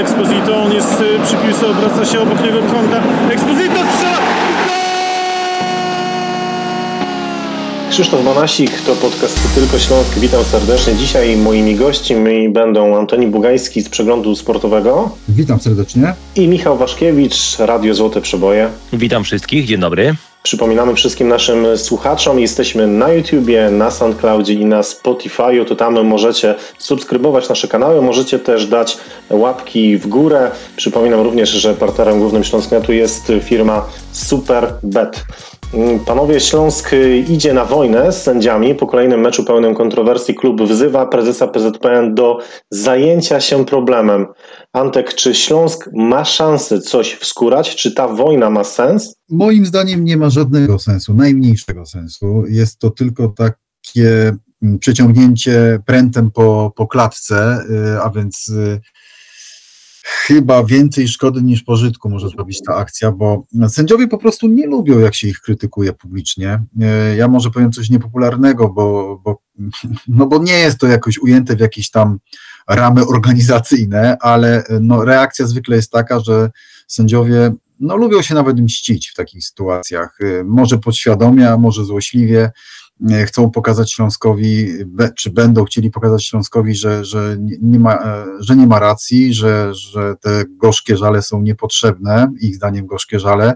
Exposito, on jest y, przy piłce, obraca się obok niego konta. Exposito strzela! Krzysztof Banasik, to podcast Tylko Śląsk. Witam serdecznie. Dzisiaj moimi gośćmi będą Antoni Bugajski z Przeglądu Sportowego. Witam serdecznie. I Michał Waszkiewicz, Radio Złote Przeboje. Witam wszystkich, dzień dobry. Przypominamy wszystkim naszym słuchaczom, jesteśmy na YouTubie, na SoundCloudzie i na Spotify'u, to tam możecie subskrybować nasze kanały, możecie też dać łapki w górę. Przypominam również, że partnerem głównym Śląsknetu jest firma Superbet. Panowie, Śląsk idzie na wojnę z sędziami. Po kolejnym meczu pełnym kontrowersji klub wzywa prezesa PZPN do zajęcia się problemem. Antek, czy Śląsk ma szansę coś wskórać? Czy ta wojna ma sens? Moim zdaniem nie ma żadnego sensu, najmniejszego sensu. Jest to tylko takie mm, przeciągnięcie prętem po, po klatce, y, a więc y, chyba więcej szkody niż pożytku może zrobić ta akcja, bo sędziowie po prostu nie lubią, jak się ich krytykuje publicznie. Y, ja może powiem coś niepopularnego, bo, bo, no bo nie jest to jakoś ujęte w jakieś tam ramy organizacyjne, ale no, reakcja zwykle jest taka, że sędziowie no, lubią się nawet mścić w takich sytuacjach. Y, może podświadomie, a może złośliwie chcą pokazać Śląskowi, czy będą chcieli pokazać Śląskowi, że, że, nie, ma, e, że nie ma racji, że, że te gorzkie żale są niepotrzebne, ich zdaniem gorzkie żale.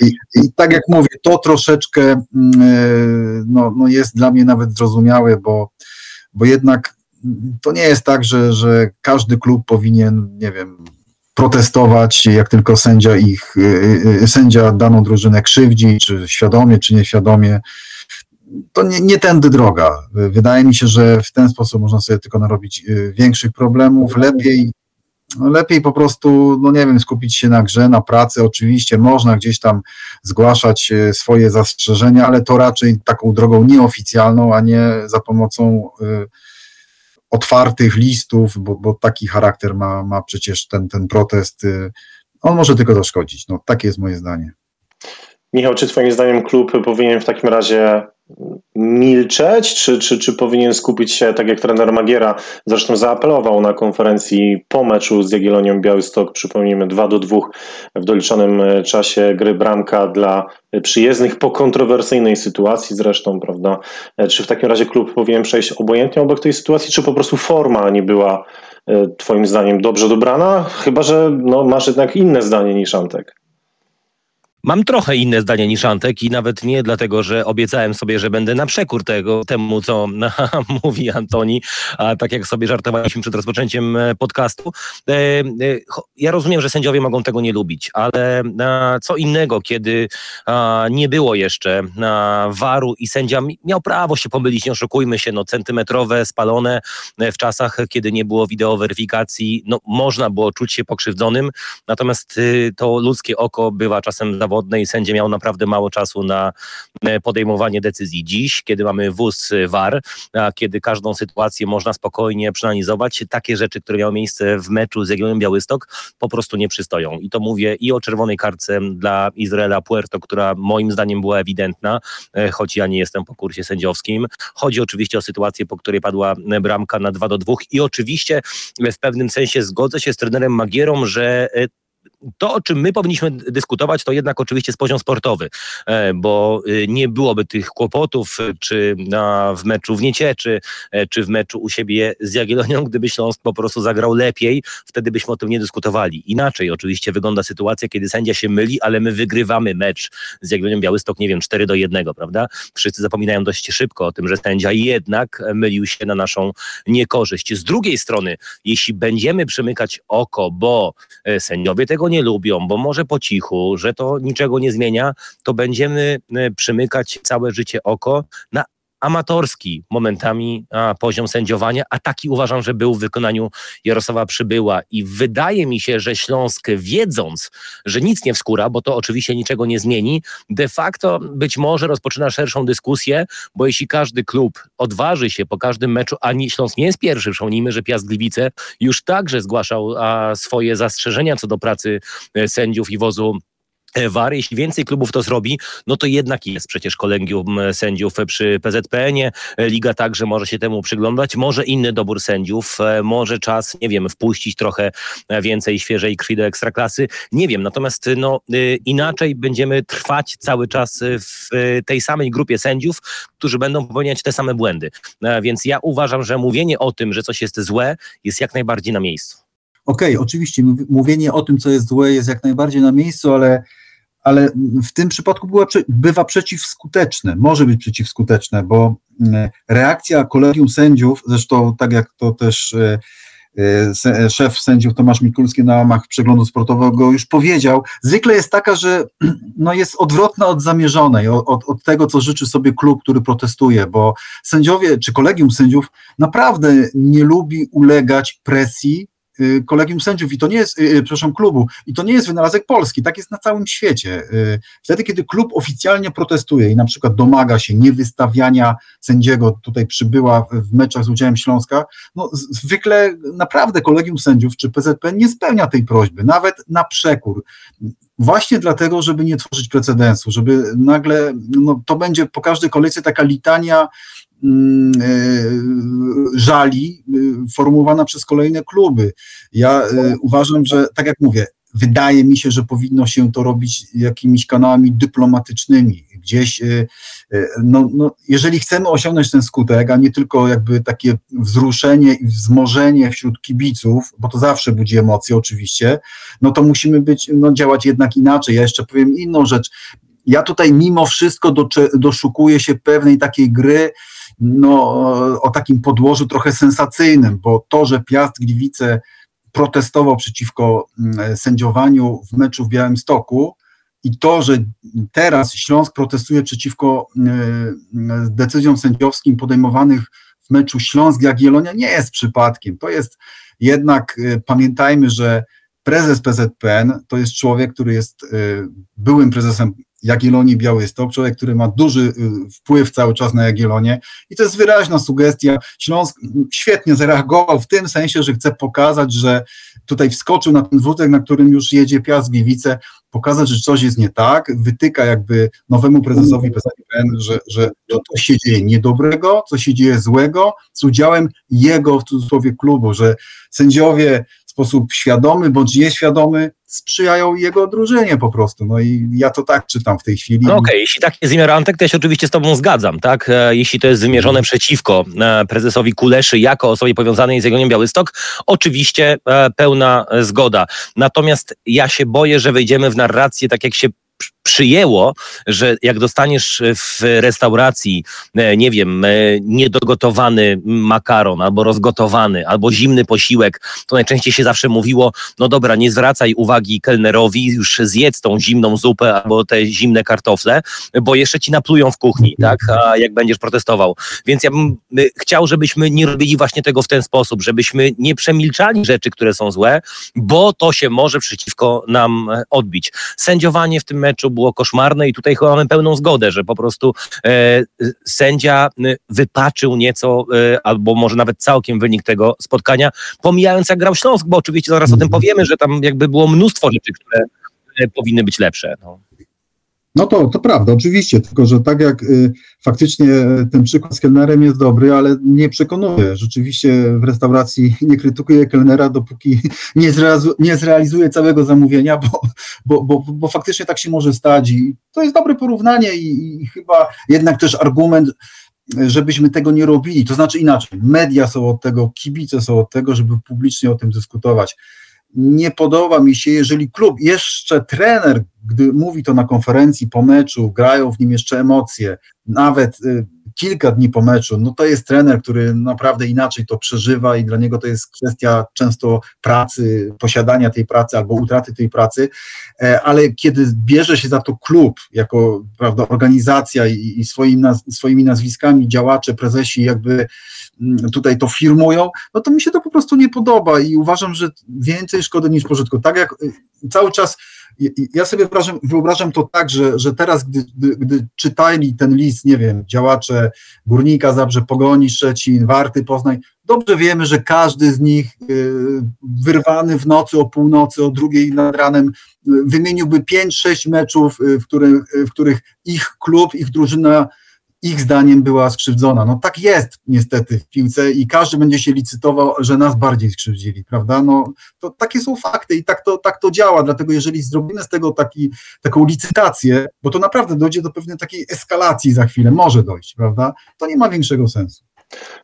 I, i tak jak mówię, to troszeczkę mm, e, no, no jest dla mnie nawet zrozumiałe, bo, bo jednak to nie jest tak, że, że każdy klub powinien, nie wiem, protestować, jak tylko sędzia ich, sędzia daną drużynę krzywdzi, czy świadomie, czy nieświadomie. To nie, nie tędy droga. Wydaje mi się, że w ten sposób można sobie tylko narobić y, większych problemów. Lepiej, no lepiej po prostu, no nie wiem, skupić się na grze, na pracy. Oczywiście można gdzieś tam zgłaszać swoje zastrzeżenia, ale to raczej taką drogą nieoficjalną, a nie za pomocą otwartych listów, bo, bo taki charakter ma, ma przecież ten, ten protest. Y, on może tylko zaszkodzić. No, takie jest moje zdanie. Michał, czy Twoim zdaniem klub powinien w takim razie milczeć, czy, czy, czy powinien skupić się, tak jak trener Magiera zresztą zaapelował na konferencji po meczu z Jagiellonią Białystok, przypomnijmy 2 do 2 w doliczonym e, czasie gry bramka dla przyjezdnych po kontrowersyjnej sytuacji zresztą, prawda? E, czy w takim razie klub powinien przejść obojętnie obok tej sytuacji, czy po prostu forma nie była e, Twoim zdaniem dobrze dobrana? Chyba, że no, masz jednak inne zdanie niż Antek. Mam trochę inne zdanie niż Antek i nawet nie dlatego, że obiecałem sobie, że będę na przekór tego, temu, co mówi Antoni, a tak jak sobie żartowaliśmy przed rozpoczęciem e, podcastu. E, e, ja rozumiem, że sędziowie mogą tego nie lubić, ale co innego, kiedy nie było jeszcze waru i sędzia miał prawo się pomylić, nie oszukujmy się, no centymetrowe, spalone w czasach, kiedy nie było wideoweryfikacji, no można było czuć się pokrzywdzonym, natomiast y, to ludzkie oko bywa czasem zawodne zawodne i sędzia miał naprawdę mało czasu na e, podejmowanie decyzji. Dziś, kiedy mamy wóz VAR, a kiedy każdą sytuację można spokojnie przeanalizować, takie rzeczy, które miały miejsce w meczu z Jagiellonią Białystok, po prostu nie przystoją. I to mówię i o czerwonej kartce dla Izraela Puerto, która moim zdaniem była ewidentna, e, choć ja nie jestem po kursie sędziowskim. Chodzi oczywiście o sytuację, po której padła bramka na 2 do 2 i oczywiście w pewnym sensie zgodzę się z trenerem Magierą, że e, to, o czym my powinniśmy dyskutować, to jednak oczywiście jest poziom sportowy, e, bo y, nie byłoby tych kłopotów, y, czy na, w meczu w Niecieczy, e, czy w meczu u siebie z Jagiellonią, gdyby Śląsk po prostu zagrał lepiej, wtedy byśmy o tym nie dyskutowali. Inaczej oczywiście wygląda sytuacja, kiedy sędzia się myli, ale my wygrywamy mecz z Jagiellonią Białystok, nie wiem, 4 do 1, prawda? Wszyscy zapominają dość szybko o tym, że sędzia jednak mylił się na naszą niekorzyść. Z drugiej strony, jeśli będziemy przymykać oko, bo e, sędziowie tego nie nie lubią, bo może po cichu, że to niczego nie zmienia, to będziemy e, przymykać całe życie oko na amatorski momentami a, poziom sędziowania, a taki uważam, że był w wykonaniu Jarosława Przybyła. I wydaje mi się, że Śląsk wiedząc, że nic nie wskóra, bo to oczywiście niczego nie zmieni, de facto być może rozpoczyna szerszą dyskusję, bo jeśli każdy klub odważy się po każdym meczu, a Śląsk nie jest pierwszy, przypomnijmy, że Piast Gliwice już także zgłaszał a, swoje zastrzeżenia co do pracy e, sędziów i wozu VAR. Jeśli więcej klubów to zrobi, no to jednak jest przecież kolegium sędziów przy PZPN-ie. Liga także może się temu przyglądać. Może inny dobór sędziów, może czas, nie wiem, wpuścić trochę więcej świeżej krwi do ekstraklasy. Nie wiem, natomiast no, inaczej będziemy trwać cały czas w tej samej grupie sędziów, którzy będą popełniać te same błędy. Więc ja uważam, że mówienie o tym, że coś jest złe, jest jak najbardziej na miejscu. Okej, okay, oczywiście mówienie o tym, co jest złe, jest jak najbardziej na miejscu, ale ale w tym przypadku była, bywa przeciwskuteczne, może być przeciwskuteczne, bo mm, reakcja kolegium sędziów, zresztą tak jak to też e, e, szef sędziów Tomasz Mikulski na łamach przeglądu sportowego już powiedział, zwykle jest taka, że no jest odwrotna od zamierzonej, od, od tego, co życzy sobie klub, który protestuje, bo sędziowie czy kolegium sędziów naprawdę nie lubi ulegać presji kolegium sędziów i to nie jest, y, y, przepraszam, klubu i to nie jest wynalazek Polski, tak jest na całym świecie. Wtedy, kiedy klub oficjalnie protestuje i na przykład domaga się niewystawiania sędziego, tutaj przybyła w meczach z udziałem Śląska, no zwykle naprawdę kolegium sędziów czy PZP nie spełnia tej prośby, nawet na przekór. Właśnie dlatego, żeby nie tworzyć precedensu, żeby nagle, no to będzie po każdej kolejce taka litania Mm, e, żali e, formułowana przez kolejne kluby. Ja e, uważam, że tak jak mówię, wydaje mi się, że powinno się to robić jakimiś kanałami dyplomatycznymi. Gdzieś, no, no, jeżeli chcemy osiągnąć ten skutek, a nie tylko jakby takie wzruszenie i wzmożenie wśród kibiców, bo to zawsze budzi emocje oczywiście, no to musimy być, no, działać jednak inaczej. Ja jeszcze powiem inną rzecz. Ja tutaj mimo wszystko doszukuję się pewnej takiej gry, no, o takim podłożu trochę sensacyjnym, bo to, że Piast Gliwice protestował przeciwko mm, sędziowaniu w meczu w Białymstoku i to, że teraz Śląsk protestuje przeciwko mm, decyzjom sędziowskim podejmowanych w meczu Śląsk-Jagiellonia nie jest przypadkiem. To jest jednak, y, pamiętajmy, że prezes PZPN to jest człowiek, który jest y, byłym prezesem Jagiellonii Białystok, człowiek, który ma duży y, wpływ cały czas na Jagiellonię i to jest wyraźna sugestia. Śląsk świetnie zareagował w tym sensie, że chce pokazać, że tutaj wskoczył na ten wózek, na którym już jedzie Piast Gliwice, pokazać, że coś jest nie tak, wytyka jakby nowemu prezesowi PZPN, że, że się dzieje niedobrego, co się dzieje złego z udziałem jego, w cudzysłowie, klubu, że sędziowie sposób świadomy bądź nieświadomy sprzyjają jego drużynie po prostu. No i ja to tak czytam w tej chwili. No okej, okay. jeśli tak jest wymiar Antek, to ja się oczywiście z tobą zgadzam, tak? E, jeśli to jest wymierzone przeciwko e, prezesowi Kuleszy jako osobie powiązanej z Jagiellonią Białystok, oczywiście e, pełna zgoda. Natomiast ja się boję, że wejdziemy w narrację tak jak się przyjęło, że jak dostaniesz w restauracji, e, nie wiem, e, niedogotowany makaron, albo rozgotowany, albo zimny posiłek, to najczęściej się zawsze mówiło, no dobra, nie zwracaj uwagi kelnerowi, już zjedz tą zimną zupę albo te zimne kartofle, bo jeszcze ci naplują w kuchni, tak, a jak będziesz protestował. Więc ja bym e, chciał, żebyśmy nie robili właśnie tego w ten sposób, żebyśmy nie przemilczali rzeczy, które są złe, bo to się może przeciwko nam odbić. Sędziowanie w tym meczu było koszmarne i tutaj chyba mamy pełną zgodę, że po prostu e, sędzia wypaczył nieco, e, albo może nawet całkiem wynik tego spotkania, pomijając jak grał Śląsk, bo oczywiście zaraz o tym powiemy, że tam jakby było mnóstwo rzeczy, które e, powinny być lepsze. No. No to, to prawda, oczywiście, tylko że tak jak y, faktycznie ten przykład z kelnerem jest dobry, ale nie przekonuje. Rzeczywiście w restauracji nie krytykuje kelnera, dopóki nie, zrealizu, nie zrealizuje całego zamówienia, bo, bo, bo, bo faktycznie tak się może stać i to jest dobre porównanie i, i chyba jednak też argument, żebyśmy tego nie robili. To znaczy inaczej, media są od tego, kibice są od tego, żeby publicznie o tym dyskutować nie podoba mi się, jeżeli klub, jeszcze trener, gdy mówi to na konferencji po meczu, grają w nim jeszcze emocje, nawet y, kilka dni po meczu, no to jest trener, który naprawdę inaczej to przeżywa i dla niego to jest kwestia często pracy, posiadania tej pracy albo utraty tej pracy, ale kiedy bierze się za to klub, jako prawda, organizacja i, i swoim naz swoimi nazwiskami działacze, prezesi jakby mm, tutaj to firmują, no to mi się to po prostu nie podoba i uważam, że więcej szkody niż pożytku. Tak jak y, cały czas ja sobie wyobrażam, wyobrażam to tak, że, że teraz, gdy, gdy, gdy, czytali ten list, nie wiem, działacze Górnika, Zabrze, Pogoni, Szczecin, Warty, Poznań, Dobrze wiemy, że każdy z nich y, wyrwany w nocy o północy, o drugiej nad ranem y, wymieniłby 5-6 meczów, y, w których, w których ich klub, ich drużyna ich zdaniem była skrzywdzona. No tak jest niestety w piłce i każdy będzie się licytował, że nas bardziej skrzywdzili, prawda? No to takie są fakty i tak to, tak to działa, dlatego jeżeli zrobimy z tego taki, taką licytację, bo to naprawdę dojdzie do pewnej takiej eskalacji za chwilę, może dojść, prawda? To nie ma większego sensu.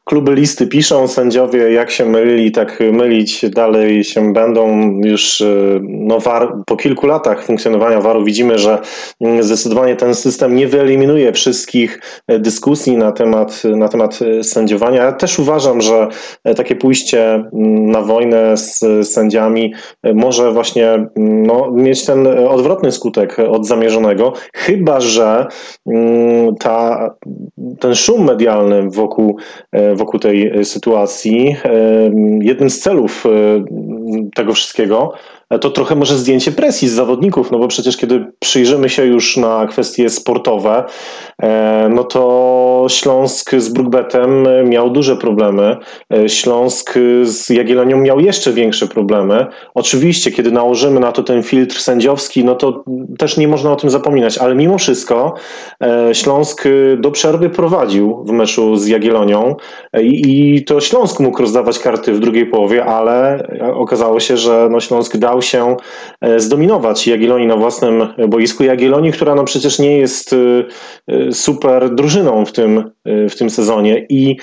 Kluby listy piszą, sędziowie jak się mylili, tak mylić dalej się będą. Już e, no, war, po kilku latach funkcjonowania VAR-u widzimy, że mm, zdecydowanie ten system nie wyeliminuje wszystkich e, dyskusji na temat, na temat e, sędziowania. Ja też uważam, że takie pójście mm, na wojnę z sędziami może właśnie mm, no, mieć ten odwrotny skutek od zamierzonego, chyba że ta, ten szum medialny wokół wokół tej e, sytuacji. E, jednym z celów tego wszystkiego to trochę może zdjęcie presji z zawodników, no bo przecież kiedy przyjrzymy się już na kwestie sportowe, no to Śląsk z Brugbetem miał duże problemy. Śląsk z Jagiellonią miał jeszcze większe problemy. Oczywiście, kiedy nałożymy na to ten filtr sędziowski, no to też nie można o tym zapominać, ale mimo wszystko Śląsk do przerwy prowadził w meczu z Jagiellonią i to Śląsk mógł rozdawać karty w drugiej połowie, ale okazało się, że no Śląsk dał się e, zdominować Jagiellonii na własnym boisku. Jagiellonii, która no przecież nie jest e, e, super drużyną w tym, w tym sezonie i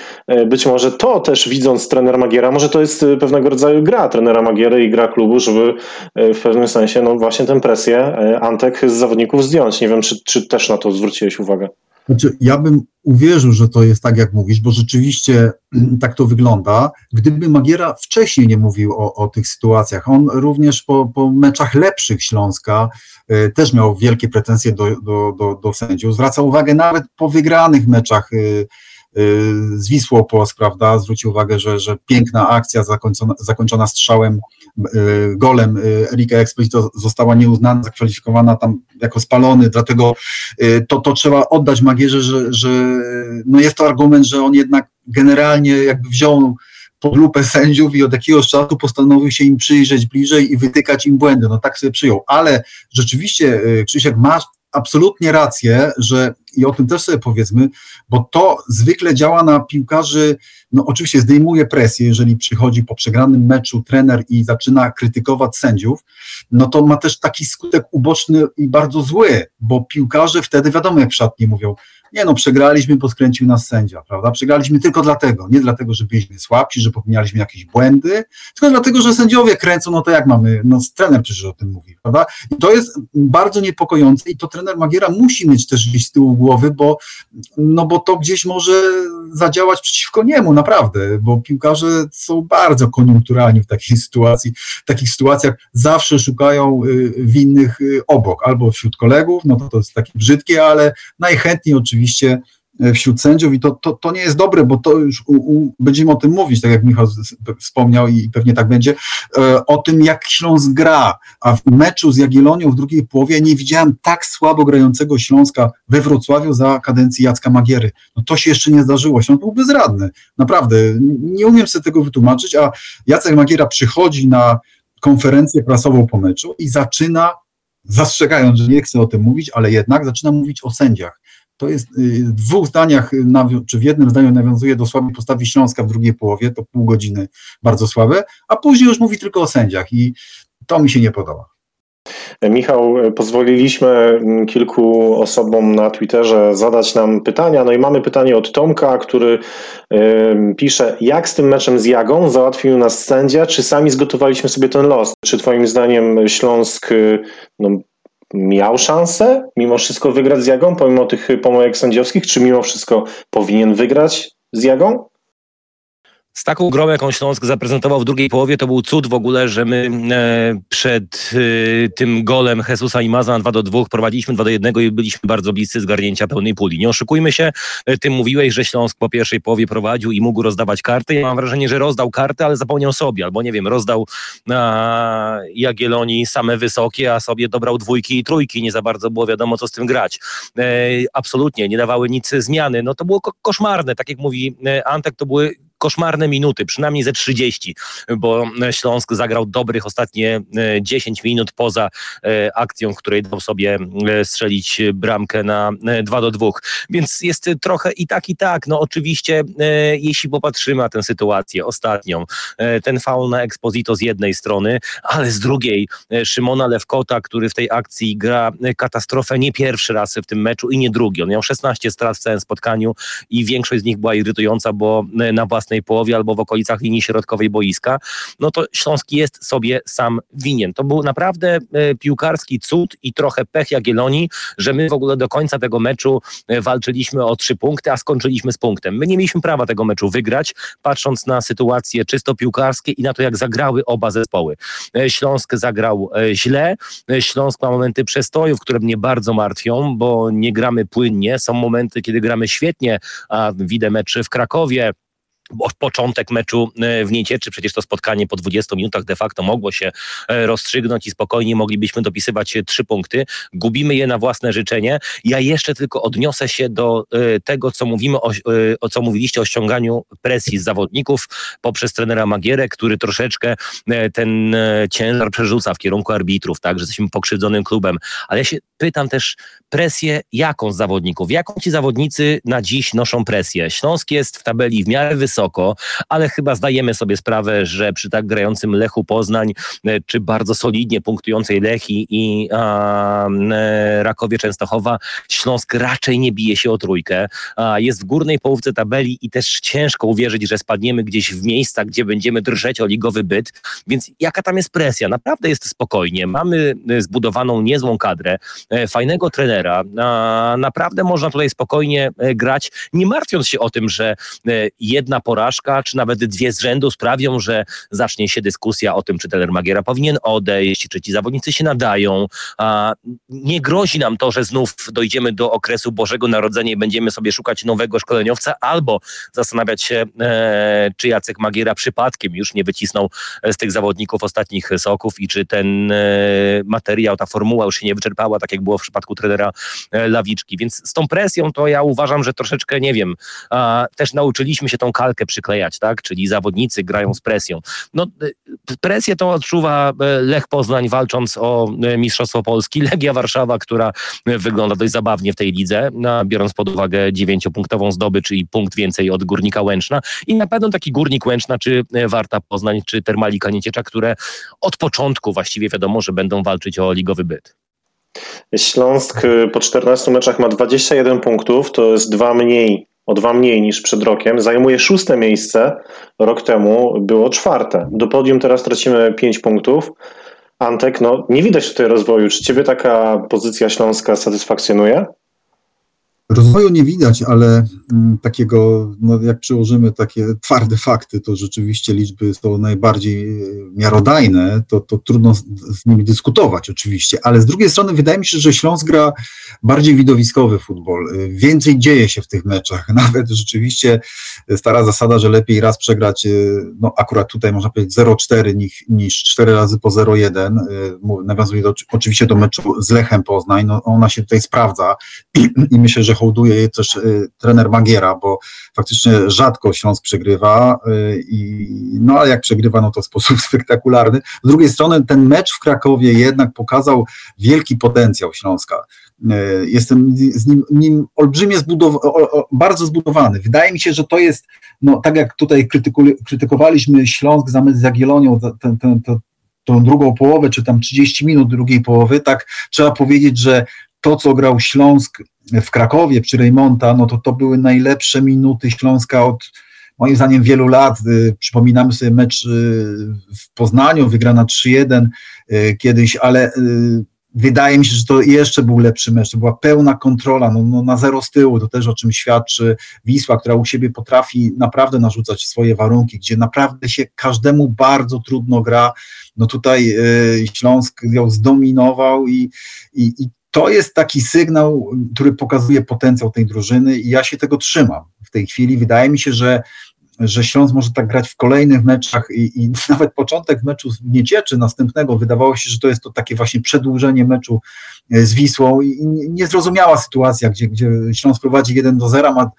być może to też widząc trener Magiera, może to jest pewnego rodzaju gra trenera Magiery i gra klubu, żeby w pewnym sensie no właśnie tę presję Antek z zawodników zdjąć. Nie wiem, czy, czy też na to zwróciłeś uwagę. Znaczy, ja bym uwierzył, że to jest tak, jak mówisz, bo rzeczywiście mm, tak to wygląda. Gdyby Magiera wcześniej nie mówił o, o tych sytuacjach, on również po, po meczach lepszych Śląska y, też miał wielkie pretensje do, do, do, do sędziów. Zwraca uwagę nawet po wygranych meczach y, z Wisłą Płock, prawda, zwrócił uwagę, że, że piękna akcja zakończona, zakończona strzałem, y, golem y, Erika Explicito została nieuznana, zakwalifikowana tam jako spalony, dlatego to, to trzeba oddać Magierze, że, że no jest to argument, że on jednak generalnie jakby wziął pod lupę sędziów i od jakiegoś czasu postanowił się im przyjrzeć bliżej i wytykać im błędy. No tak sobie przyjął. Ale rzeczywiście, Krzysiek, masz absolutnie rację, że i o tym też sobie powiedzmy, bo to zwykle działa na piłkarzy, no oczywiście zdejmuje presję, jeżeli przychodzi po przegranym meczu trener i zaczyna krytykować sędziów, no to ma też taki skutek uboczny i bardzo zły, bo piłkarze wtedy wiadomo jak w szatni mówią, nie no, przegraliśmy, bo skręcił nas sędzia, prawda? Przegraliśmy tylko dlatego, nie dlatego, że byliśmy słabsi, że popełnialiśmy jakieś błędy, tylko dlatego, że sędziowie kręcą, no to jak mamy, no trener przecież o tym mówi, prawda? I to jest bardzo niepokojące i to trener Magiera musi mieć też gdzieś z tyłu głowy, bo, no bo to gdzieś może zadziałać przeciwko niemu, naprawdę, bo piłkarze są bardzo koniunkturalni w takiej sytuacji, w takich sytuacjach zawsze szukają y, winnych y, obok, albo wśród kolegów, no to to jest takie brzydkie, ale najchętniej oczywiście oczywiście e, wśród sędziów i to, to, to nie jest dobre, bo to już u, u, będziemy o tym mówić, tak jak Michał wspomniał i pewnie tak będzie, e, o tym jak Śląsk gra, a w meczu z Jagiellonią w drugiej połowie nie widziałem tak słabo grającego Śląska we Wrocławiu za kadencji Jacka Magiery. No to się jeszcze nie zdarzyło, Śląsk był bezradny, naprawdę, nie umiem sobie tego wytłumaczyć, a Jacek Magiera przychodzi na konferencję prasową po meczu i zaczyna zastrzegając, że nie chcę o tym mówić, ale jednak zaczyna mówić o sędziach to jest y, w dwóch zdaniach, czy w jednym zdaniu nawiązuje do słabej postawy Śląska w drugiej połowie, to pół godziny bardzo słabe, a później już mówi tylko o sędziach i to mi się nie podoba. Michał, pozwoliliśmy mm, kilku osobom na Twitterze zadać nam pytania. No i mamy pytanie od Tomka, który y, pisze: Jak z tym meczem z Jagą załatwił nas sędzia? Czy sami zgotowaliśmy sobie ten los? Czy Twoim zdaniem Śląsk y, no, miał szansę mimo wszystko wygrać z Jagą, pomimo tych pomyłek sędziowskich, czy mimo wszystko powinien wygrać z Jagą? Z taką grą, jaką Śląsk zaprezentował w drugiej połowie, to był cud w ogóle, że my e, przed e, tym golem Jesusa i Maza na 2 do 2 prowadziliśmy 2 do 1 i byliśmy bardzo bliscy zgarnięcia pełnej puli. Nie oszukujmy się, e, ty mówiłeś, że Śląsk po pierwszej połowie prowadził i mógł rozdawać karty. Ja mam wrażenie, że rozdał karty, ale zapomniał sobie, albo nie wiem, rozdał na Jagiellonii same wysokie, a sobie dobrał dwójki i trójki. Nie za bardzo było wiadomo, co z tym grać. absolutnie, nie dawały nic zmiany. No to było koszmarne, tak jak mówi Antek, to były koszmarne minuty, przynajmniej ze 30, bo Śląsk zagrał dobrych ostatnie 10 minut poza akcją, w której dał sobie strzelić bramkę na 2 do 2. Więc jest trochę i tak, i tak. No oczywiście, jeśli popatrzymy na tę sytuację ostatnią, ten faul na Exposito z jednej strony, ale z drugiej Szymona Lewkota, który w tej akcji gra katastrofę nie pierwszy raz w tym meczu i nie drugi. On miał 16 strat w całym spotkaniu i większość z nich była irytująca, bo na własnej połowie albo w okolicach linii środkowej boiska, no to Śląski jest sobie sam winien. To był naprawdę e, piłkarski cud i trochę pech Jagiellonii, że my w ogóle do końca tego meczu e, walczyliśmy o trzy punkty, a skończyliśmy z punktem. My nie mieliśmy prawa tego meczu wygrać, patrząc na sytuacje czysto piłkarskie i na to, jak zagrały oba zespoły. E, Śląsk zagrał źle, Śląsk ma momenty przestojów, które mnie bardzo martwią, bo nie gramy płynnie. Są momenty, kiedy gramy świetnie, a widzę mecz w Krakowie, początek meczu e, w Niecieczy, przecież to spotkanie po 20 minutach de facto mogło się e, rozstrzygnąć i spokojnie moglibyśmy dopisywać trzy punkty. Gubimy je na własne życzenie. Ja jeszcze tylko odniosę się do e, tego, co mówimy o, o co mówiliście o ściąganiu presji z zawodników poprzez trenera Magierę, który troszeczkę ten ciężar przerzuca w kierunku arbitrów, tak, że jesteśmy pokrzywdzonym klubem. Ale ja się pytam też presję jaką z zawodników? Jaką ci zawodnicy na dziś noszą presję? Śląsk jest w tabeli w miarę wysoko, wysoko, ale chyba zdajemy sobie sprawę, że przy tak grającym Lechu Poznań, e, czy bardzo solidnie punktującej Lechi i a, e, Rakowie Częstochowa, Śląsk raczej nie bije się o trójkę. A, jest w górnej połówce tabeli i też ciężko uwierzyć, że spadniemy gdzieś w miejsca, gdzie będziemy drżeć o ligowy byt. Więc jaka tam jest presja? Naprawdę jest spokojnie. Mamy e, zbudowaną niezłą kadrę, fajnego trenera. A, naprawdę można tutaj spokojnie grać, nie martwiąc się o tym, że jedna porażka, czy nawet dwie z rzędu sprawią, że zacznie się dyskusja o tym, czy trener Magiera powinien odejść, czy ci zawodnicy się nadają. Nie grozi nam to, że znów dojdziemy do okresu Bożego Narodzenia i będziemy sobie szukać nowego szkoleniowca, albo zastanawiać się, e, czy Jacek Magiera przypadkiem już nie wycisnął z tych zawodników ostatnich soków i czy ten e, materiał, ta formuła już się nie wyczerpała, tak jak było w przypadku trenera e, Lawiczki. Więc z tą presją to ja uważam, że troszeczkę, nie wiem, też nauczyliśmy się tą kalkę przyklejać, tak? Czyli zawodnicy grają z presją. No, y, presję to odczuwa y, Lech Poznań walcząc o y, Mistrzostwo Polski, Legia Warszawa, która wygląda dość zabawnie w tej lidze, biorąc pod uwagę dziewięciopunktową zdobycz i punkt więcej od Górnika Łęczna i na pewno taki Górnik Łęczna, czy Warta Poznań, czy Termalika Nieciecza, które od początku właściwie wiadomo, że będą walczyć o ligowy byt. Śląsk po 14 meczach ma 21 punktów, to jest dwa mniej o dwa mniej niż przed rokiem, zajmuje szóste miejsce. Rok temu było czwarte. Do podium teraz tracimy pięć punktów. Antek, no nie widać tutaj rozwoju. Czy ciebie taka pozycja śląska satysfakcjonuje? Rozwoju nie widać, ale mm, takiego, no jak przyłożymy takie twarde fakty, to rzeczywiście liczby są najbardziej e, miarodajne, to, to trudno z, z, nimi dyskutować oczywiście, ale z drugiej strony wydaje mi się, że Śląsk gra bardziej widowiskowy futbol, e, więcej dzieje się w tych meczach, nawet rzeczywiście stara zasada, że lepiej raz przegrać, e, no akurat tutaj można powiedzieć 0-4 niż, niż 4 razy po 0-1, nawiązuje do, oczywiście do meczu z Lechem Poznań, no ona się tutaj sprawdza i, i myślę, że hołduje też y, trener Magiera, bo faktycznie rzadko Śląsk przegrywa y, i no a jak przegrywa, no to w sposób spektakularny. Z drugiej strony ten mecz w Krakowie jednak pokazał wielki potencjał Śląska. Y, jestem z nim, nim olbrzymie zbudow bardzo zbudowany. Wydaje mi się, że to jest, no tak jak tutaj krytykowaliśmy Śląsk zamiast z Jagiellonią, ten, ten, ten, tą drugą połowę, czy tam 30 minut drugiej połowy, tak trzeba powiedzieć, że to, co grał Śląsk w Krakowie przy Reymonta, no to to były najlepsze minuty Śląska od moim zdaniem wielu lat. Y, przypominamy sobie mecz y, w Poznaniu, wygrana 3-1 y, kiedyś, ale wydaje mi się, że to jeszcze był lepszy mecz, to była pełna kontrola, no, no, na zero z tyłu, to też o czym świadczy Wisła, która u siebie potrafi naprawdę narzucać swoje warunki, gdzie naprawdę się każdemu bardzo trudno gra, no tutaj Śląsk ją zdominował i, i, i to jest taki sygnał, który pokazuje potencjał tej drużyny i ja się tego trzymam. W tej chwili wydaje mi się, że że Śląsk może tak grać w kolejnych meczach i, i nawet początek meczu nie cieczy następnego, wydawało się, że to jest to takie właśnie przedłużenie meczu e, z Wisłą i niezrozumiała sytuacja, gdzie, gdzie Śląsk prowadzi 1 do 0, ma,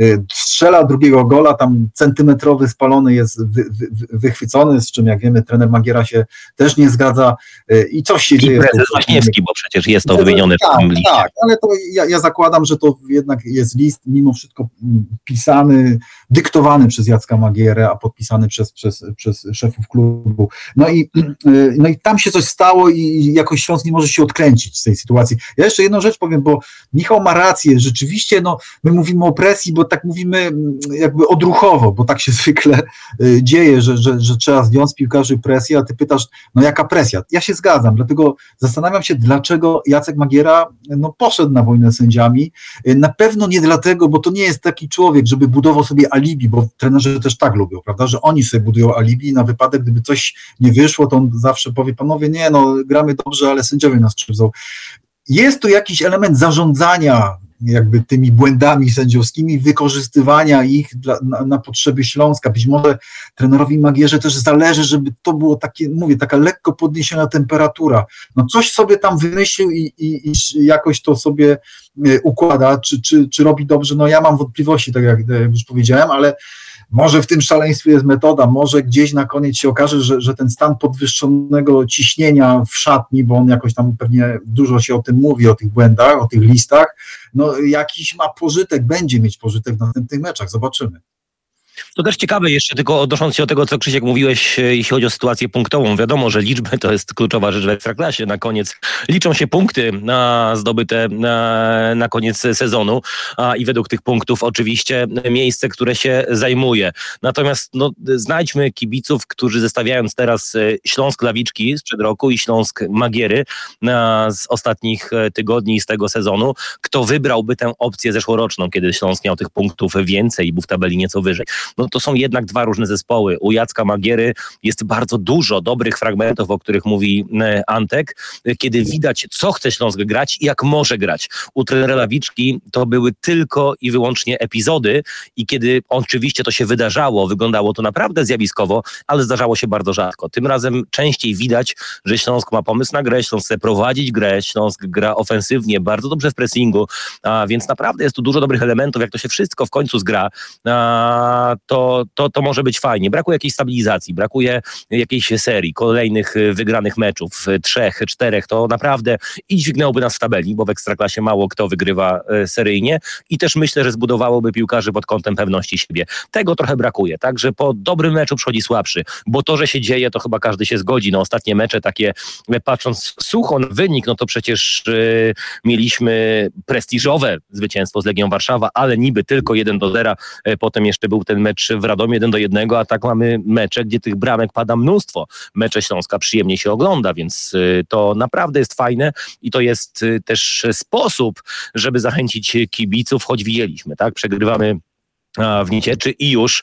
e, strzela drugiego gola, tam centymetrowy spalony jest wy, wy, wychwycony, z czym jak wiemy trener Magiera się też nie zgadza e, i coś się I dzieje. prezes Waśniewski, bo przecież jest to wymienione w tak, tym liście. Tak, ale to ja, ja zakładam, że to jednak jest list mimo wszystko mm, pisany, dyktowany przez Jacka Magierę, a podpisany przez, przez, przez szefów klubu. No i, no i tam się coś stało i jakoś Śląsk nie może się odkręcić z tej sytuacji. Ja jeszcze jedną rzecz powiem, bo Michał ma rację, rzeczywiście no, my mówimy o presji, bo tak mówimy mm, jakby odruchowo, bo tak się zwykle y, dzieje, że, że, że trzeba zdjąć z piłkarzy presję, a ty pytasz, no jaka presja? Ja się zgadzam, dlatego zastanawiam się, dlaczego Jacek Magiera no, poszedł na wojnę sędziami. Y, Na pewno nie dlatego, bo to nie jest taki człowiek, żeby budował sobie alibi, bo trenerzy też tak lubią, prawda, że oni sobie budują alibi na wypadek, gdyby coś nie wyszło, to on zawsze powie, panowie, nie, no gramy dobrze, ale sędziowie nas krzywdzą. Jest tu jakiś element zarządzania jakby tymi błędami sędziowskimi, wykorzystywania ich dla, na, na potrzeby Śląska. Być może trenerowi Magierze też zależy, żeby to było takie, mówię, taka lekko podniesiona temperatura. No coś sobie tam wymyślił i, i, i jakoś to sobie y, układa, czy, czy, czy robi dobrze. No ja mam wątpliwości, tak jak, jak już powiedziałem, ale może w tym szaleństwie jest metoda, może gdzieś na koniec się okaże, że, że ten stan podwyższonego ciśnienia w szatni, bo on jakoś tam pewnie dużo się o tym mówi, o tych błędach, o tych listach, no jakiś ma pożytek, będzie mieć pożytek w następnych meczach, zobaczymy. To też ciekawe jeszcze, tylko odnosząc się do tego, co Krzysiek mówiłeś, e, jeśli chodzi o sytuację punktową. Wiadomo, że liczby to jest kluczowa rzecz w Ekstraklasie. Na koniec liczą się punkty na zdobyte na, na koniec sezonu a, i według tych punktów oczywiście miejsce, które się zajmuje. Natomiast no, znajdźmy kibiców, którzy zestawiając teraz e, Śląsk Lawiczki sprzed roku i Śląsk Magiery z ostatnich e, tygodni i z tego sezonu, kto wybrałby tę opcję zeszłoroczną, kiedy Śląsk miał tych punktów więcej i był w tabeli nieco wyżej no to są jednak dwa różne zespoły. U Jacka Magiery jest bardzo dużo dobrych fragmentów, o których mówi e, Antek, kiedy widać, co chce Śląsk grać i jak może grać. U trenera Lawiczki to były tylko i wyłącznie epizody i kiedy oczywiście to się wydarzało, wyglądało to naprawdę zjawiskowo, ale zdarzało się bardzo rzadko. Tym razem częściej widać, że Śląsk ma pomysł na grę, Śląsk chce prowadzić grę, Śląsk gra ofensywnie, bardzo dobrze w pressingu, a więc naprawdę jest tu dużo dobrych elementów, jak to się wszystko w końcu zgra, a, to, to, to może być fajnie. Brakuje jakiejś stabilizacji, brakuje jakiejś serii, kolejnych y, wygranych meczów, y, trzech, czterech, to naprawdę i dźwignęłoby nas w tabeli, bo w Ekstraklasie mało kto wygrywa y, seryjnie i też myślę, że zbudowałoby piłkarzy pod kątem pewności siebie. Tego trochę brakuje, także po dobrym meczu przychodzi słabszy, bo to, że się dzieje, to chyba każdy się zgodzi. No ostatnie mecze takie, patrząc sucho na wynik, no to przecież y, mieliśmy prestiżowe zwycięstwo z Legią Warszawa, ale niby tylko 1 do 0, potem jeszcze był ten mecz w Radomiu 1 do 1, a tak mamy mecze, gdzie tych bramek pada mnóstwo. Mecze Śląska przyjemnie się ogląda, więc y, to naprawdę jest fajne i to jest y, też sposób, żeby zachęcić kibiców, choć widzieliśmy, tak? Przegrywamy w Nicieczy i już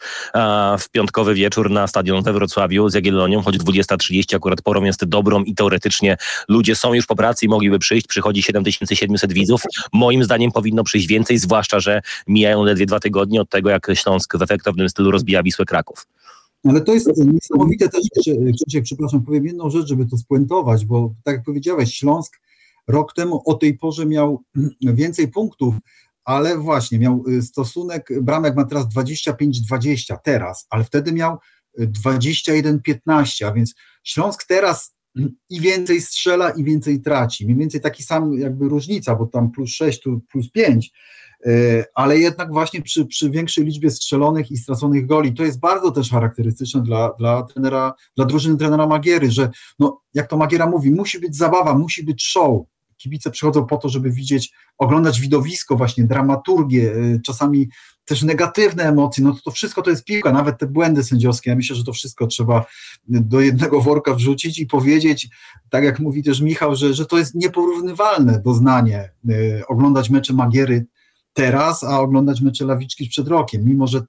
w piątkowy wieczór na stadion we Wrocławiu z Jagiellonią, choć 20.30 akurat porą jest dobrą i teoretycznie ludzie są już po pracy i mogliby przyjść, przychodzi 7700 widzów. Moim zdaniem powinno przyjść więcej, zwłaszcza, że mijają ledwie dwa tygodnie od tego, jak Śląsk w efektownym stylu rozbija Wisłę Kraków. Ale to jest niesamowite też, Krzysiek, przepraszam, powiem jedną rzecz, żeby to spuentować, bo tak jak powiedziałeś, Śląsk rok temu o tej porze miał więcej punktów, ale właśnie miał y, stosunek, bramek ma teraz 25-20 teraz, ale wtedy miał 21-15, a więc Śląsk teraz i więcej strzela i więcej traci. Mniej więcej taki sam jakby różnica, bo tam plus 6, tu plus 5, ale jednak właśnie przy, przy większej liczbie strzelonych i straconych goli, to jest bardzo też charakterystyczne dla, dla trenera, dla drużyny trenera Magiery, że no, jak to Magiera mówi, musi być zabawa, musi być show, kibice przychodzą po to, żeby widzieć, oglądać widowisko, właśnie dramaturgię, czasami też negatywne emocje, no to, to wszystko to jest piłka, nawet te błędy sędziowskie, ja myślę, że to wszystko trzeba do jednego worka wrzucić i powiedzieć, tak jak mówi też Michał, że, że to jest nieporównywalne doznanie, y, oglądać mecze Magiery teraz, a oglądać mecze Lawiczki przed rokiem, mimo że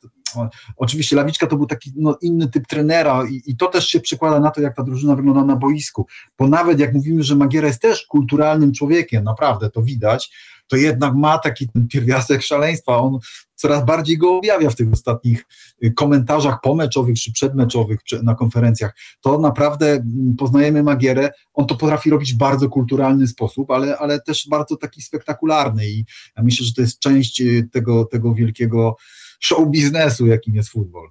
Oczywiście Lawiczka to był taki no, inny typ trenera i, i, to też się przekłada na to, jak ta drużyna wygląda na boisku, bo nawet jak mówimy, że Magiera jest też kulturalnym człowiekiem, naprawdę to widać, to jednak ma taki ten pierwiastek szaleństwa. On coraz bardziej go objawia w tych ostatnich y, komentarzach pomeczowych czy przedmeczowych na konferencjach. To naprawdę mm, poznajemy Magierę. On to potrafi robić w bardzo kulturalny sposób, ale, ale też bardzo taki spektakularny i ja myślę, że to jest część y, tego, tego wielkiego show biznesu, jakim jest futbol.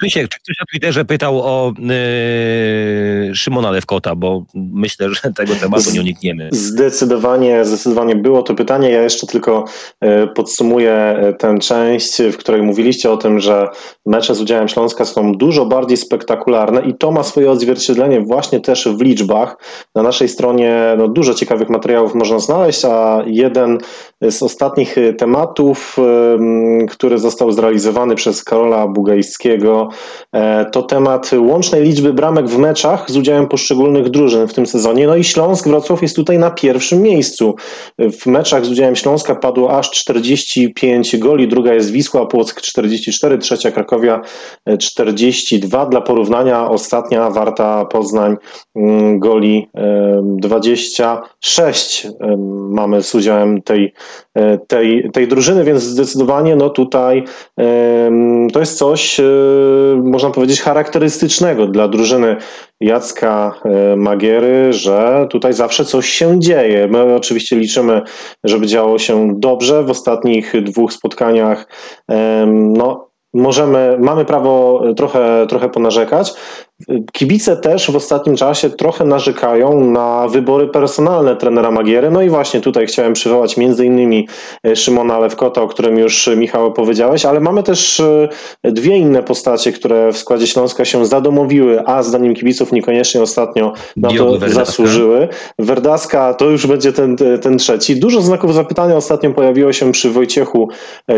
Krzysiek, czy ktoś na Twitterze pytał o yy, Szymona Lewkota, bo myślę, że tego tematu nie unikniemy. Zdecydowanie, zdecydowanie było to pytanie. Ja jeszcze tylko yy, podsumuję yy, tę część, w której mówiliście o tym, że mecze z udziałem Śląska są dużo bardziej spektakularne i to ma swoje odzwierciedlenie właśnie też w liczbach. Na naszej stronie no, dużo ciekawych materiałów można znaleźć, a jeden z ostatnich tematów, który został zrealizowany przez Karola Bugajskiego, E, to temat łącznej liczby bramek w meczach z udziałem poszczególnych drużyn w tym sezonie. No i Śląsk Wrocław jest tutaj na pierwszym miejscu. W meczach z udziałem Śląska padło aż 45 goli, druga jest Wisła Płock 44, trzecia Krakowia 42. Dla porównania ostatnia Warta Poznań mm, goli 26 mamy z udziałem tej, e, tej, tej drużyny, więc zdecydowanie no tutaj to jest coś e, można powiedzieć, charakterystycznego dla drużyny Jacka e, Magiery, że tutaj zawsze coś się dzieje. My oczywiście liczymy, żeby działo się dobrze. W ostatnich dwóch spotkaniach no, możemy, mamy prawo trochę, trochę ponarzekać, Kibice też w ostatnim czasie trochę narzekają na wybory personalne trenera Magiery. No i właśnie tutaj chciałem przywołać między innymi e, Szymona Lewkota, o którym już e, Michał powiedziałeś, ale mamy też e, dwie inne postacie, które w składzie Śląska się zadomowiły, a zdaniem kibiców niekoniecznie ostatnio na to Werdaska. zasłużyły. Werdaska to już będzie ten, ten trzeci. Dużo znaków zapytania ostatnio pojawiło się przy Wojciechu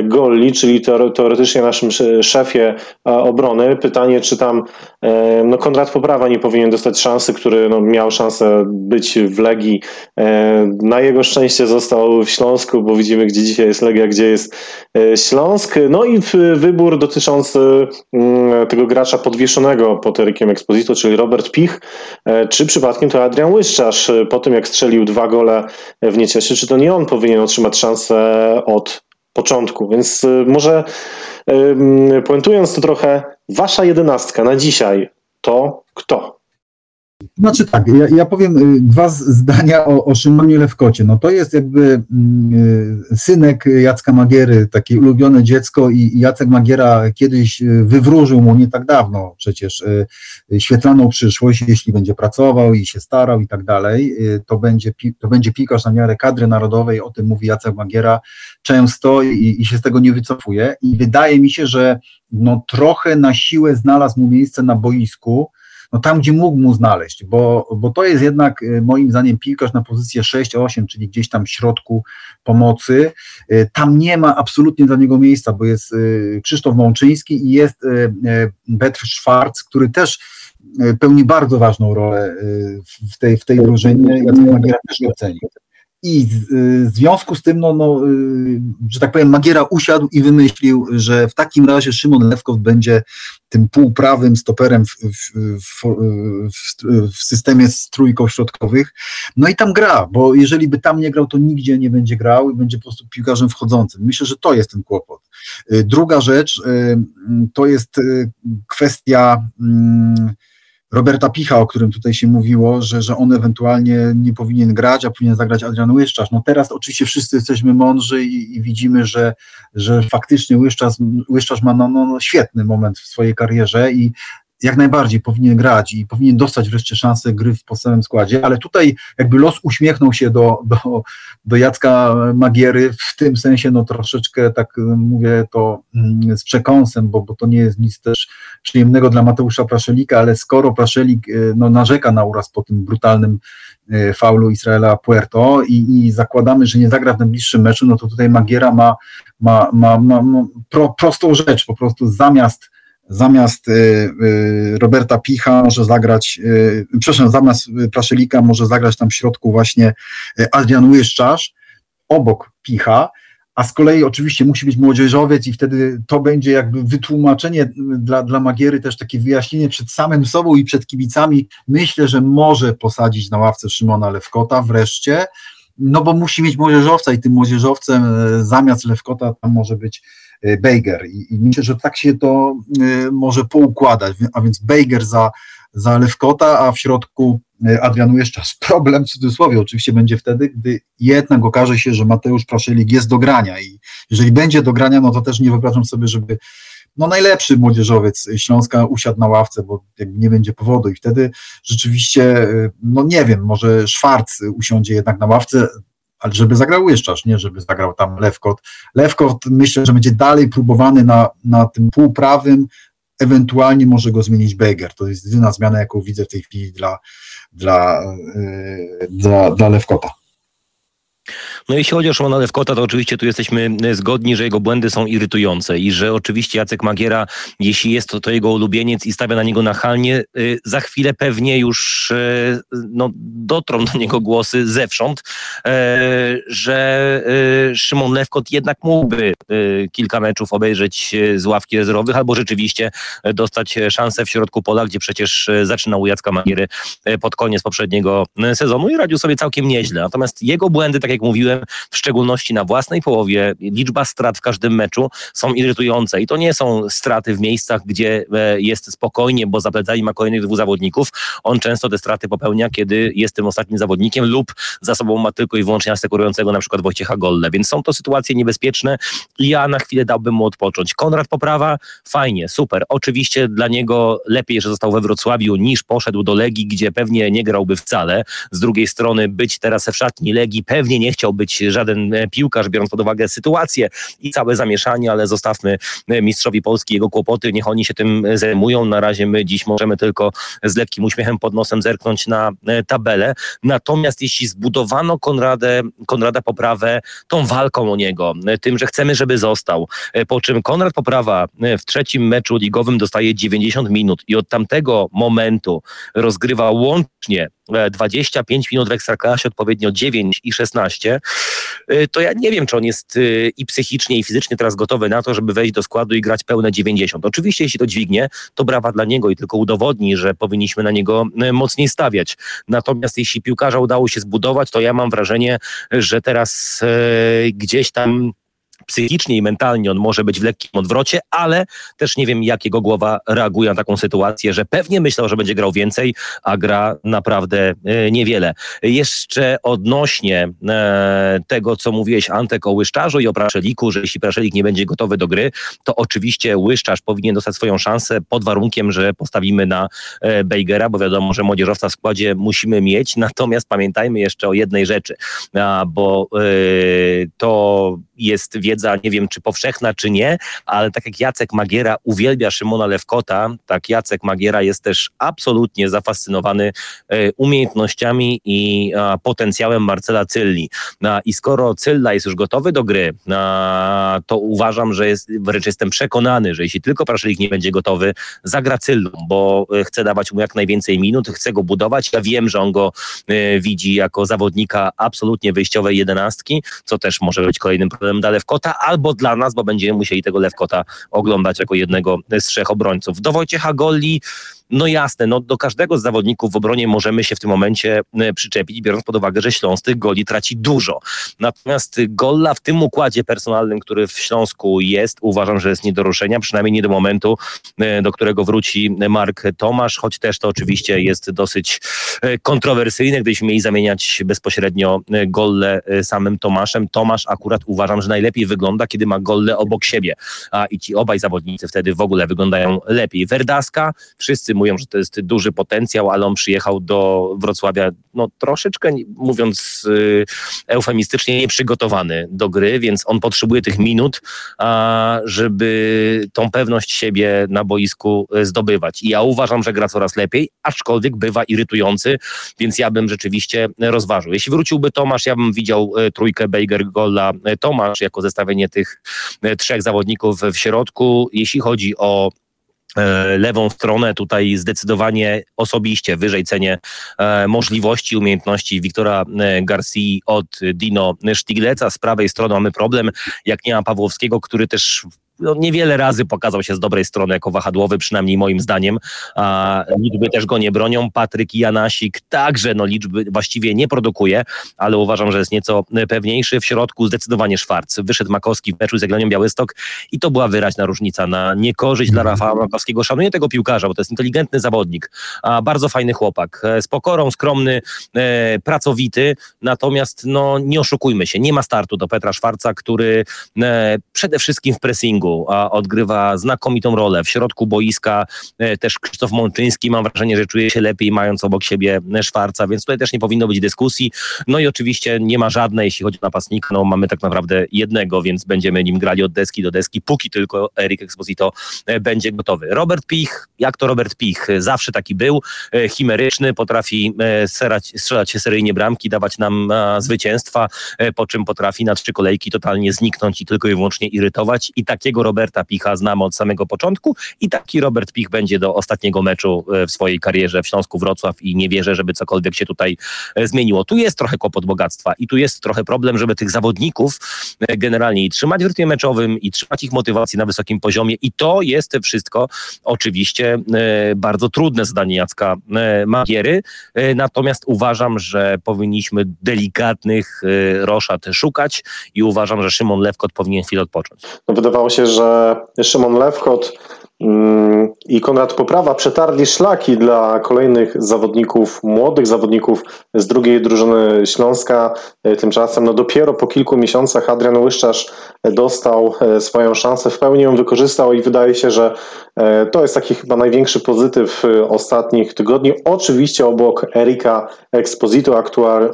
Golli, czyli teoretycznie naszym szefie obrony. Pytanie, czy tam no Konrad Poprawa nie powinien dostać szansy, który no, miał szansę być w Legii. E, na jego szczęście został w Śląsku, bo widzimy, gdzie dzisiaj jest Legia, gdzie jest e, Śląsk. No i wybór dotyczący mm, tego gracza podwieszonego pod Erykiem Exposito, czyli Robert Pich, e, czy przypadkiem to Adrian Łyszczarz, po tym jak strzelił dwa gole w Niecieszy, czy to nie on powinien otrzymać szansę od początku. Więc może puentując to trochę, wasza jedenastka na dzisiaj to kto? Znaczy tak, ja, ja powiem y, dwa zdania o, o Szymonie Lewkocie. No to jest jakby mm, y, synek Jacka Magiery, takie ulubione dziecko i Jacek Magiera kiedyś y, wywróżył mu nie tak dawno przecież świetlaną przyszłość, jeśli będzie pracował i się starał i tak dalej, to będzie, to będzie piłkarz na miarę kadry narodowej, o tym mówi Jacek Magiera często i, i się z tego nie wycofuje i wydaje mi się, że no trochę na siłę znalazł mu miejsce na boisku, no tam, gdzie mógł mu znaleźć, bo, bo to jest jednak y, moim zdaniem piłkarz na pozycję 6-8, czyli gdzieś tam w środku pomocy. Y, tam nie ma absolutnie dla niego miejsca, bo jest y, Krzysztof Mączyński i jest Betr Schwarz, który też pełni bardzo ważną rolę w tej, w tej drużynie. Jacek Magiera też go ceni. I w związku z tym, no, no, że tak powiem, Magiera usiadł i wymyślił, że w takim razie Szymon Lewkow będzie tym półprawym stoperem w, w, w, w, systemie z trójką środkowych. No i tam gra, bo jeżeli by tam nie grał, to nigdzie nie będzie grał i będzie po prostu piłkarzem wchodzącym. Myślę, że to jest ten kłopot. Druga rzecz to jest kwestia Roberta Picha, o którym tutaj się mówiło, że, że on ewentualnie nie powinien grać, a powinien zagrać Adrian Łyszczarz. No teraz oczywiście wszyscy jesteśmy mądrzy i, i widzimy, że, że faktycznie Łyszczarz, Łyszczarz ma no, no, no świetny moment w swojej karierze i jak najbardziej powinien grać i powinien dostać wreszcie szansę gry w podstawowym składzie, ale tutaj jakby los uśmiechnął się do, do, do Jacka Magiery w tym sensie, no troszeczkę tak mówię to mm, z przekąsem, bo, bo to nie jest nic też przyjemnego dla Mateusza Praszelika, ale skoro Praszelik y, no, narzeka na uraz po tym brutalnym y, faulu Izraela Puerto i, i zakładamy, że nie zagra w najbliższym meczu, no to tutaj Magiera ma, ma, ma, ma, ma pro, prostą rzecz, po prostu zamiast zamiast y, y, Roberta Picha może zagrać, y, przepraszam, zamiast Praszelika może zagrać tam w środku właśnie Adrian Łyszczarz obok Picha, a z kolei oczywiście musi być młodzieżowiec i wtedy to będzie jakby wytłumaczenie dla, dla Magiery, też takie wyjaśnienie przed samym sobą i przed kibicami. Myślę, że może posadzić na ławce Szymona Lewkota wreszcie, no bo musi mieć młodzieżowca i tym młodzieżowcem zamiast Lewkota tam może być Bejger I, i myślę, że tak się to e, może poukładać, a więc Bejger za, za Lewkota, a w środku Adrian Łyszczas. Problem w cudzysłowie. Oczywiście będzie wtedy, gdy jednak okaże się, że Mateusz Praszelik jest do grania. I jeżeli będzie do grania, no to też nie wyobrażam sobie, żeby no najlepszy młodzieżowiec Śląska usiadł na ławce, bo nie będzie powodu. I wtedy rzeczywiście, no nie wiem, może Szwarc usiądzie jednak na ławce, ale żeby zagrał Łyszczarz, nie żeby zagrał tam Lewkot. Lewkot myślę, że będzie dalej próbowany na, na tym półprawym, ewentualnie może go zmienić Beger. To jest jedyna zmiana, jaką widzę w tej chwili dla, dla, yy, dla, dla Lewkota. No jeśli chodzi o Szymona Lewkota, to oczywiście tu jesteśmy e, zgodni, że jego błędy są irytujące i że oczywiście Jacek Magiera, jeśli jest to, to jego ulubieniec i stawia na niego nachalnie, e, za chwilę pewnie już e, no, dotrą do niego głosy zewsząd, że Szymon Lewkot jednak mógłby kilka meczów obejrzeć z ławki rezerwowych albo rzeczywiście dostać szansę w środku pola, gdzie przecież zaczynał u Jacka Magiery pod koniec poprzedniego sezonu i radził sobie całkiem nieźle. Natomiast jego błędy, tak jak mówiłem, w szczególności na własnej połowie, liczba strat w każdym meczu są irytujące i to nie są straty w miejscach, gdzie e, jest spokojnie, bo za plecami ma kolejnych dwóch zawodników. On często te straty popełnia, kiedy jest tym ostatnim zawodnikiem lub za sobą ma tylko i wyłącznie asekurującego na przykład Wojciecha Golle, więc są to sytuacje niebezpieczne i ja na chwilę dałbym mu odpocząć. Konrad Poprawa, fajnie, super. Oczywiście dla niego lepiej, że został we Wrocławiu niż poszedł do Legii, gdzie pewnie nie grałby wcale. Z drugiej strony być teraz w szatni Legii pewnie nie chciał być żaden e, piłkarz, biorąc pod uwagę sytuację i całe zamieszanie, ale zostawmy e, mistrzowi Polski jego kłopoty, niech oni się tym e, zajmują. Na razie my dziś możemy tylko z lekkim uśmiechem pod nosem zerknąć na tabelę. Natomiast jeśli zbudowano Konradę, Konrada Poprawę tą walką o niego, tym, że chcemy, żeby został, po czym Konrad Poprawa w trzecim meczu ligowym dostaje 90 minut i od tamtego momentu rozgrywa łącznie 25 minut w Ekstraklasie, odpowiednio 9 i 16, y, to ja nie wiem, czy on jest y, i psychicznie, i fizycznie teraz gotowy na to, żeby wejść do składu i grać pełne 90. Oczywiście, jeśli to dźwignie, to brawa dla niego i tylko udowodni, że powinniśmy na niego mocniej stawiać. Natomiast jeśli piłkarza udało się zbudować, to ja mam wrażenie, że teraz gdzieś tam psychicznie i mentalnie on może być w lekkim odwrocie, ale też nie wiem, jak jego głowa reaguje na taką sytuację, że pewnie myślał, że będzie grał więcej, a gra naprawdę e, niewiele. Jeszcze odnośnie e, tego, co mówiłeś Antek o Łyszczarzu i o Praszeliku, że jeśli Praszelik nie będzie gotowy do gry, to oczywiście Łyszczarz powinien dostać swoją szansę pod warunkiem, że postawimy na e, Bejgera, bo wiadomo, że młodzieżowca w składzie musimy mieć, natomiast pamiętajmy jeszcze o jednej rzeczy, bo to jest wiedza, nie wiem czy powszechna, czy nie, ale tak jak Jacek Magiera uwielbia Szymona Lewkota, tak Jacek Magiera jest też absolutnie zafascynowany e, umiejętnościami i potencjałem Marcela Cylli. I skoro Cylla jest już gotowy do gry, to uważam, że jest, wręcz jestem przekonany, że jeśli tylko Praszelik nie będzie gotowy, zagra Cyllą, bo e, chce dawać mu jak najwięcej minut, chce go budować. Ja wiem, że on go e, widzi jako zawodnika absolutnie wyjściowej jedenastki, co też może być kolejnym problemem dla Lewkota, albo dla nas, bo będziemy musieli tego Lewkota oglądać jako jednego z trzech obrońców. Do Wojciecha Golli no jasne, no do każdego z zawodników w obronie możemy się w tym momencie e, przyczepić, biorąc pod uwagę, że Śląsk tych goli traci dużo. Natomiast Golla w tym układzie personalnym, który w Śląsku jest, uważam, że jest nie do ruszenia, przynajmniej nie do momentu, e, do którego wróci Mark Tomasz, choć też to oczywiście jest dosyć e, kontrowersyjne, gdybyśmy mieli zamieniać bezpośrednio Golle samym Tomaszem. Tomasz akurat uważam, że najlepiej wygląda, kiedy ma Golle obok siebie, a i ci obaj zawodnicy wtedy w ogóle wyglądają lepiej. Werdaska, wszyscy mówią, że to jest duży potencjał, ale on przyjechał do Wrocławia no, troszeczkę, mówiąc y, eufemistycznie, nieprzygotowany do gry, więc on potrzebuje tych minut, żeby tą pewność siebie na boisku y, zdobywać. I ja uważam, że gra coraz lepiej, aczkolwiek bywa irytujący, więc ja bym rzeczywiście rozważył. Jeśli wróciłby Tomasz, ja bym widział y, trójkę Bejger Golla Tomasz jako zestawienie tych trzech zawodników w środku. Jeśli chodzi o e, lewą stronę. Tutaj zdecydowanie osobiście wyżej cenię e, możliwości, umiejętności Wiktora e, Garcia od Dino Sztigleca. Z prawej strony mamy problem, jak nie ma Pawłowskiego, który też no, niewiele razy pokazał się z dobrej strony jako wahadłowy, przynajmniej moim zdaniem. A, liczby też go nie bronią. Patryk Janasik także no, liczby właściwie nie produkuje, ale uważam, że jest nieco pewniejszy. W środku zdecydowanie Szwarc. Wyszedł Makowski w meczu z Jagiellonią Białystok i to była wyraźna różnica na niekorzyść dla Rafała Makowskiego. Szanuję tego piłkarza, bo to jest inteligentny zawodnik, a bardzo fajny chłopak. E, z pokorą, skromny, e, pracowity, natomiast no, nie oszukujmy się, nie ma startu do Petra Szwarca, który e, przede wszystkim w pressingu a odgrywa znakomitą rolę. W środku boiska e, też Krzysztof Mączyński, mam wrażenie, że czuje się lepiej mając obok siebie Szwarca, więc tutaj też nie powinno być dyskusji. No i oczywiście nie ma żadnej, jeśli chodzi o napastnika, no mamy tak naprawdę jednego, więc będziemy nim grali od deski do deski, póki tylko Erik Exposito e, będzie gotowy. Robert Pich, jak to Robert Pich? Zawsze taki był, e, chimeryczny, potrafi strzelać, strzelać się seryjnie bramki, dawać nam zwycięstwa, po czym potrafi na trzy kolejki totalnie zniknąć i tylko i wyłącznie irytować i takiego takiego Roberta Picha znamy od samego początku i taki Robert Pich będzie do ostatniego meczu e, w swojej karierze w Śląsku Wrocław i nie wierzę, żeby cokolwiek się tutaj e, zmieniło. Tu jest trochę kłopot bogactwa i tu jest trochę problem, żeby tych zawodników e, generalnie i trzymać w rytmie meczowym i trzymać ich motywacji na wysokim poziomie i to jest wszystko oczywiście bardzo trudne zadanie Jacka Magiery, natomiast uważam, że powinniśmy delikatnych roszad szukać i uważam, że Szymon Lewkot powinien chwilę odpocząć. No wydawało się, że Szymon Lewkot mm, i Konrad Poprawa przetarli szlaki dla kolejnych zawodników, młodych zawodników z drugiej drużyny Śląska. E, tymczasem no dopiero po kilku miesiącach Adrian Łyszczarz dostał e, swoją szansę, w pełni ją wykorzystał i wydaje się, że e, to jest taki chyba największy pozytyw ostatnich tygodni. Oczywiście obok Erika Exposito,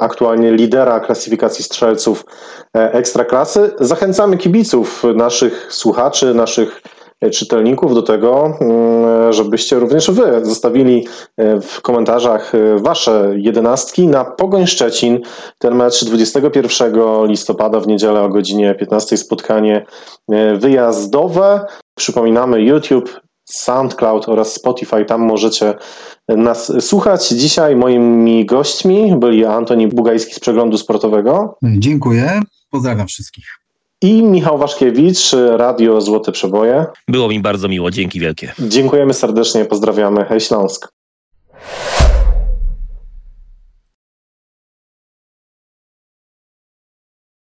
aktualnie lidera klasyfikacji strzelców ekstraklasy. Zachęcamy kibiców, naszych słuchaczy, naszych czytelników do tego, mm, żebyście również wy zostawili e, w komentarzach e, wasze jedenastki na Pogoń Szczecin. Ten mecz 21 listopada w niedzielę o godzinie 15 spotkanie e, wyjazdowe. Przypominamy YouTube, SoundCloud oraz Spotify, tam możecie nas słuchać. Dzisiaj moimi gośćmi byli Antoni Bugajski z Przeglądu Sportowego. Dziękuję, pozdrawiam wszystkich i Michał Waszkiewicz, Radio Złote Przeboje. Było mi bardzo miło, dzięki wielkie. Dziękujemy serdecznie, pozdrawiamy, hej Śląsk.